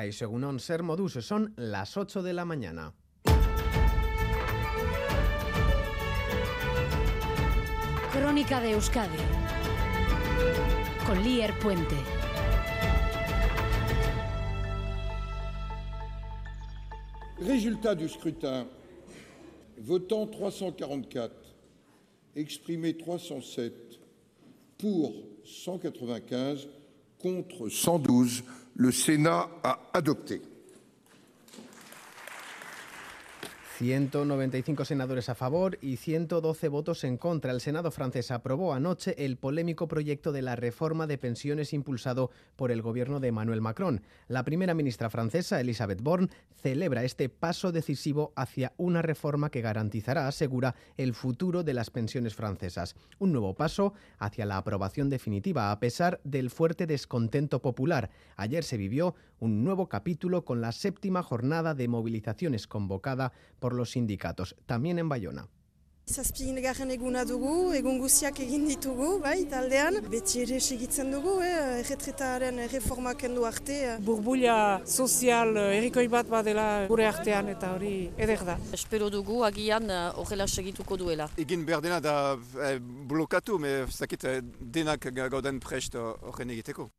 Caixo Egunon Ser Modus, son las 8 de la mañana. Crónica de Euskadi con Lier Puente. Résultat du scrutin. Votant 344, exprimé 307, pour 195, contre 112, le Sénat a adopté. 195 senadores a favor y 112 votos en contra. El Senado francés aprobó anoche el polémico proyecto de la reforma de pensiones impulsado por el gobierno de Emmanuel Macron. La primera ministra francesa, Elisabeth Borne, celebra este paso decisivo hacia una reforma que garantizará, asegura, el futuro de las pensiones francesas. Un nuevo paso hacia la aprobación definitiva, a pesar del fuerte descontento popular. Ayer se vivió un nuevo capítulo con la séptima jornada de movilizaciones convocada por los sindicatos, también en Bayona. Zazpigarren eguna dugu, egun guziak egin ditugu, bai, taldean. Beti ere segitzen dugu, eh, erretretaren reforma kendu arte. Burbulia sozial errikoi bat badela gure artean eta hori eder da. Espero dugu agian horrela segituko duela. Egin behar dena da eh, blokatu, me zakit denak gauden prest horren egiteko.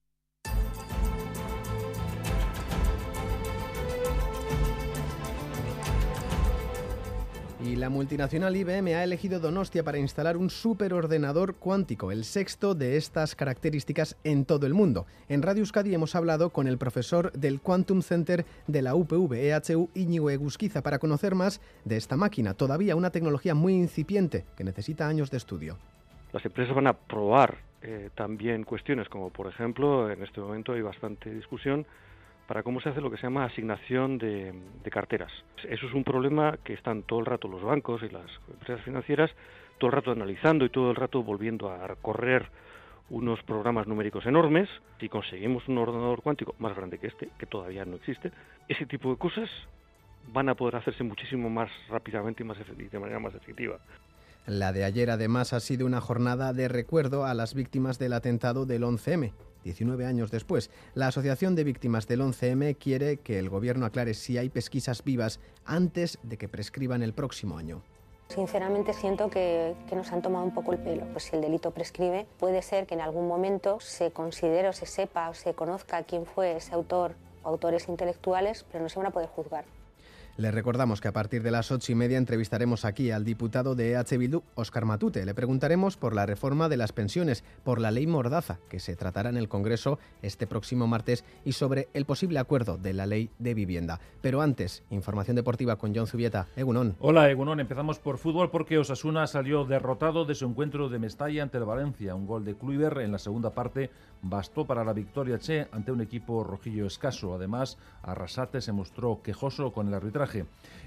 La multinacional IBM ha elegido Donostia para instalar un superordenador cuántico, el sexto de estas características en todo el mundo. En Radio Euskadi hemos hablado con el profesor del Quantum Center de la UPV EHU Íñigo Egusquiza para conocer más de esta máquina, todavía una tecnología muy incipiente que necesita años de estudio. Las empresas van a probar eh, también cuestiones como, por ejemplo, en este momento hay bastante discusión para cómo se hace lo que se llama asignación de, carteras. Eso es un problema que están todo el rato los bancos y las empresas financieras, todo el rato analizando y todo el rato volviendo a recorrer unos programas numéricos enormes. Si conseguimos un ordenador cuántico más grande que este, que todavía no existe, ese tipo de cosas van a poder hacerse muchísimo más rápidamente y de manera más efectiva. La de ayer además ha sido una jornada de recuerdo a las víctimas del atentado del 11M. 19 años después, la Asociación de Víctimas del 11M quiere que el Gobierno aclare si hay pesquisas vivas antes de que prescriban el próximo año. Sinceramente siento que, nos han tomado un poco el pelo. Pues si el delito prescribe, puede ser que en algún momento se considere o se sepa o se conozca quién fue ese autor o autores intelectuales, pero no se van a poder juzgar. Les recordamos que a partir de las ocho y media entrevistaremos aquí al diputado de EH Bildu, Oscar Matute. Le preguntaremos por la reforma de las pensiones, por la ley Mordaza, que se tratará en el Congreso este próximo martes, y sobre el posible acuerdo de la ley de vivienda. Pero antes, información deportiva con John Zubieta. Egunon. Hola, Egunon. Empezamos por fútbol porque Osasuna salió derrotado de su encuentro de Mestalla ante el Valencia. Un gol de Kluivert en la segunda parte bastó para la victoria Che ante un equipo rojillo escaso. Además, Arrasate se mostró quejoso con el arbitraje.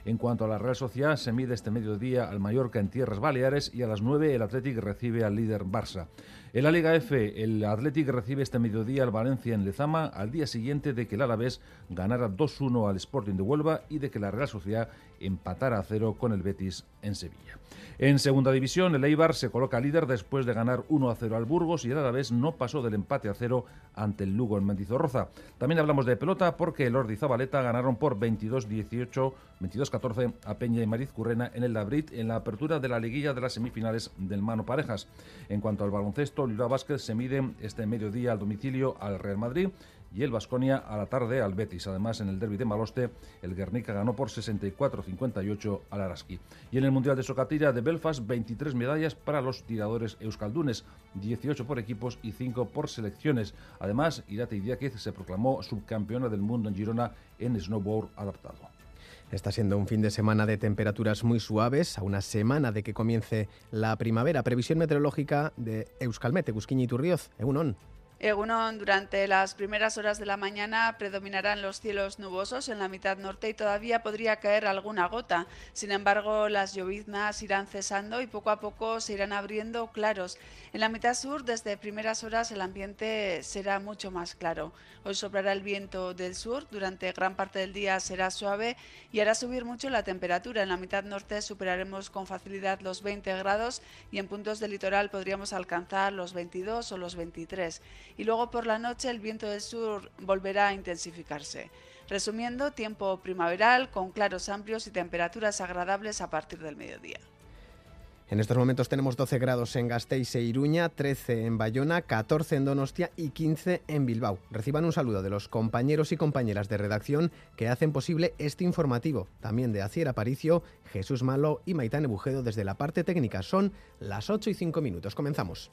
En cuanto a la Real Sociedad, se mide este mediodía al Mallorca en Tierras Baleares y a las 9 el Athletic recibe al líder Barça. En la Liga F, el Athletic recibe este mediodía al Valencia en Lezama al día siguiente de que el Alavés ganara 2-1 al Sporting de Huelva y de que la Real Sociedad empatara a cero con el Betis en Sevilla. En segunda división, el Eibar se coloca líder después de ganar 1 a 0 al Burgos y el Alavés no pasó del empate a cero ante el Lugo en Mendizorroza. También hablamos de pelota porque el Ordi Zabaleta ganaron por 22-18, 22-14 a Peña y Mariz Currena en el Labrit en la apertura de la liguilla de las semifinales del Mano Parejas. En cuanto al baloncesto, Lula Vázquez se mide este mediodía al domicilio al Real Madrid y el Vasconia a la tarde al Betis. Además, en el derby de Maloste, el Guernica ganó por 64-58 al Araski. Y en el Mundial de Socatira de Belfast, 23 medallas para los tiradores euskaldunes, 18 por equipos y 5 por selecciones. Además, Irate Idiáquez se proclamó subcampeona del mundo en Girona en snowboard adaptado. Está siendo un fin de semana de temperaturas muy suaves, a una semana de que comience la primavera. Previsión meteorológica de Euskalmet, Egusquiña y Turrioz. Egunon. Egunon, durante las primeras horas de la mañana predominarán los cielos nubosos en la mitad norte y todavía podría caer alguna gota. Sin embargo, las lloviznas irán cesando y poco a poco se irán abriendo claros. En la mitad sur, desde primeras horas, el ambiente será mucho más claro. Hoy soplará el viento del sur, durante gran parte del día será suave y hará subir mucho la temperatura. En la mitad norte superaremos con facilidad los 20 grados y en puntos del litoral podríamos alcanzar los 22 o los 23 y luego por la noche el viento del sur volverá a intensificarse. Resumiendo, tiempo primaveral con claros amplios y temperaturas agradables a partir del mediodía. En estos momentos tenemos 12 grados en Gasteiz e Iruña, 13 en Bayona, 14 en Donostia y 15 en Bilbao. Reciban un saludo de los compañeros y compañeras de redacción que hacen posible este informativo. También de Acier Aparicio, Jesús Malo y Maitán Bujedo desde la parte técnica. Son las 8 y 5 minutos. Comenzamos.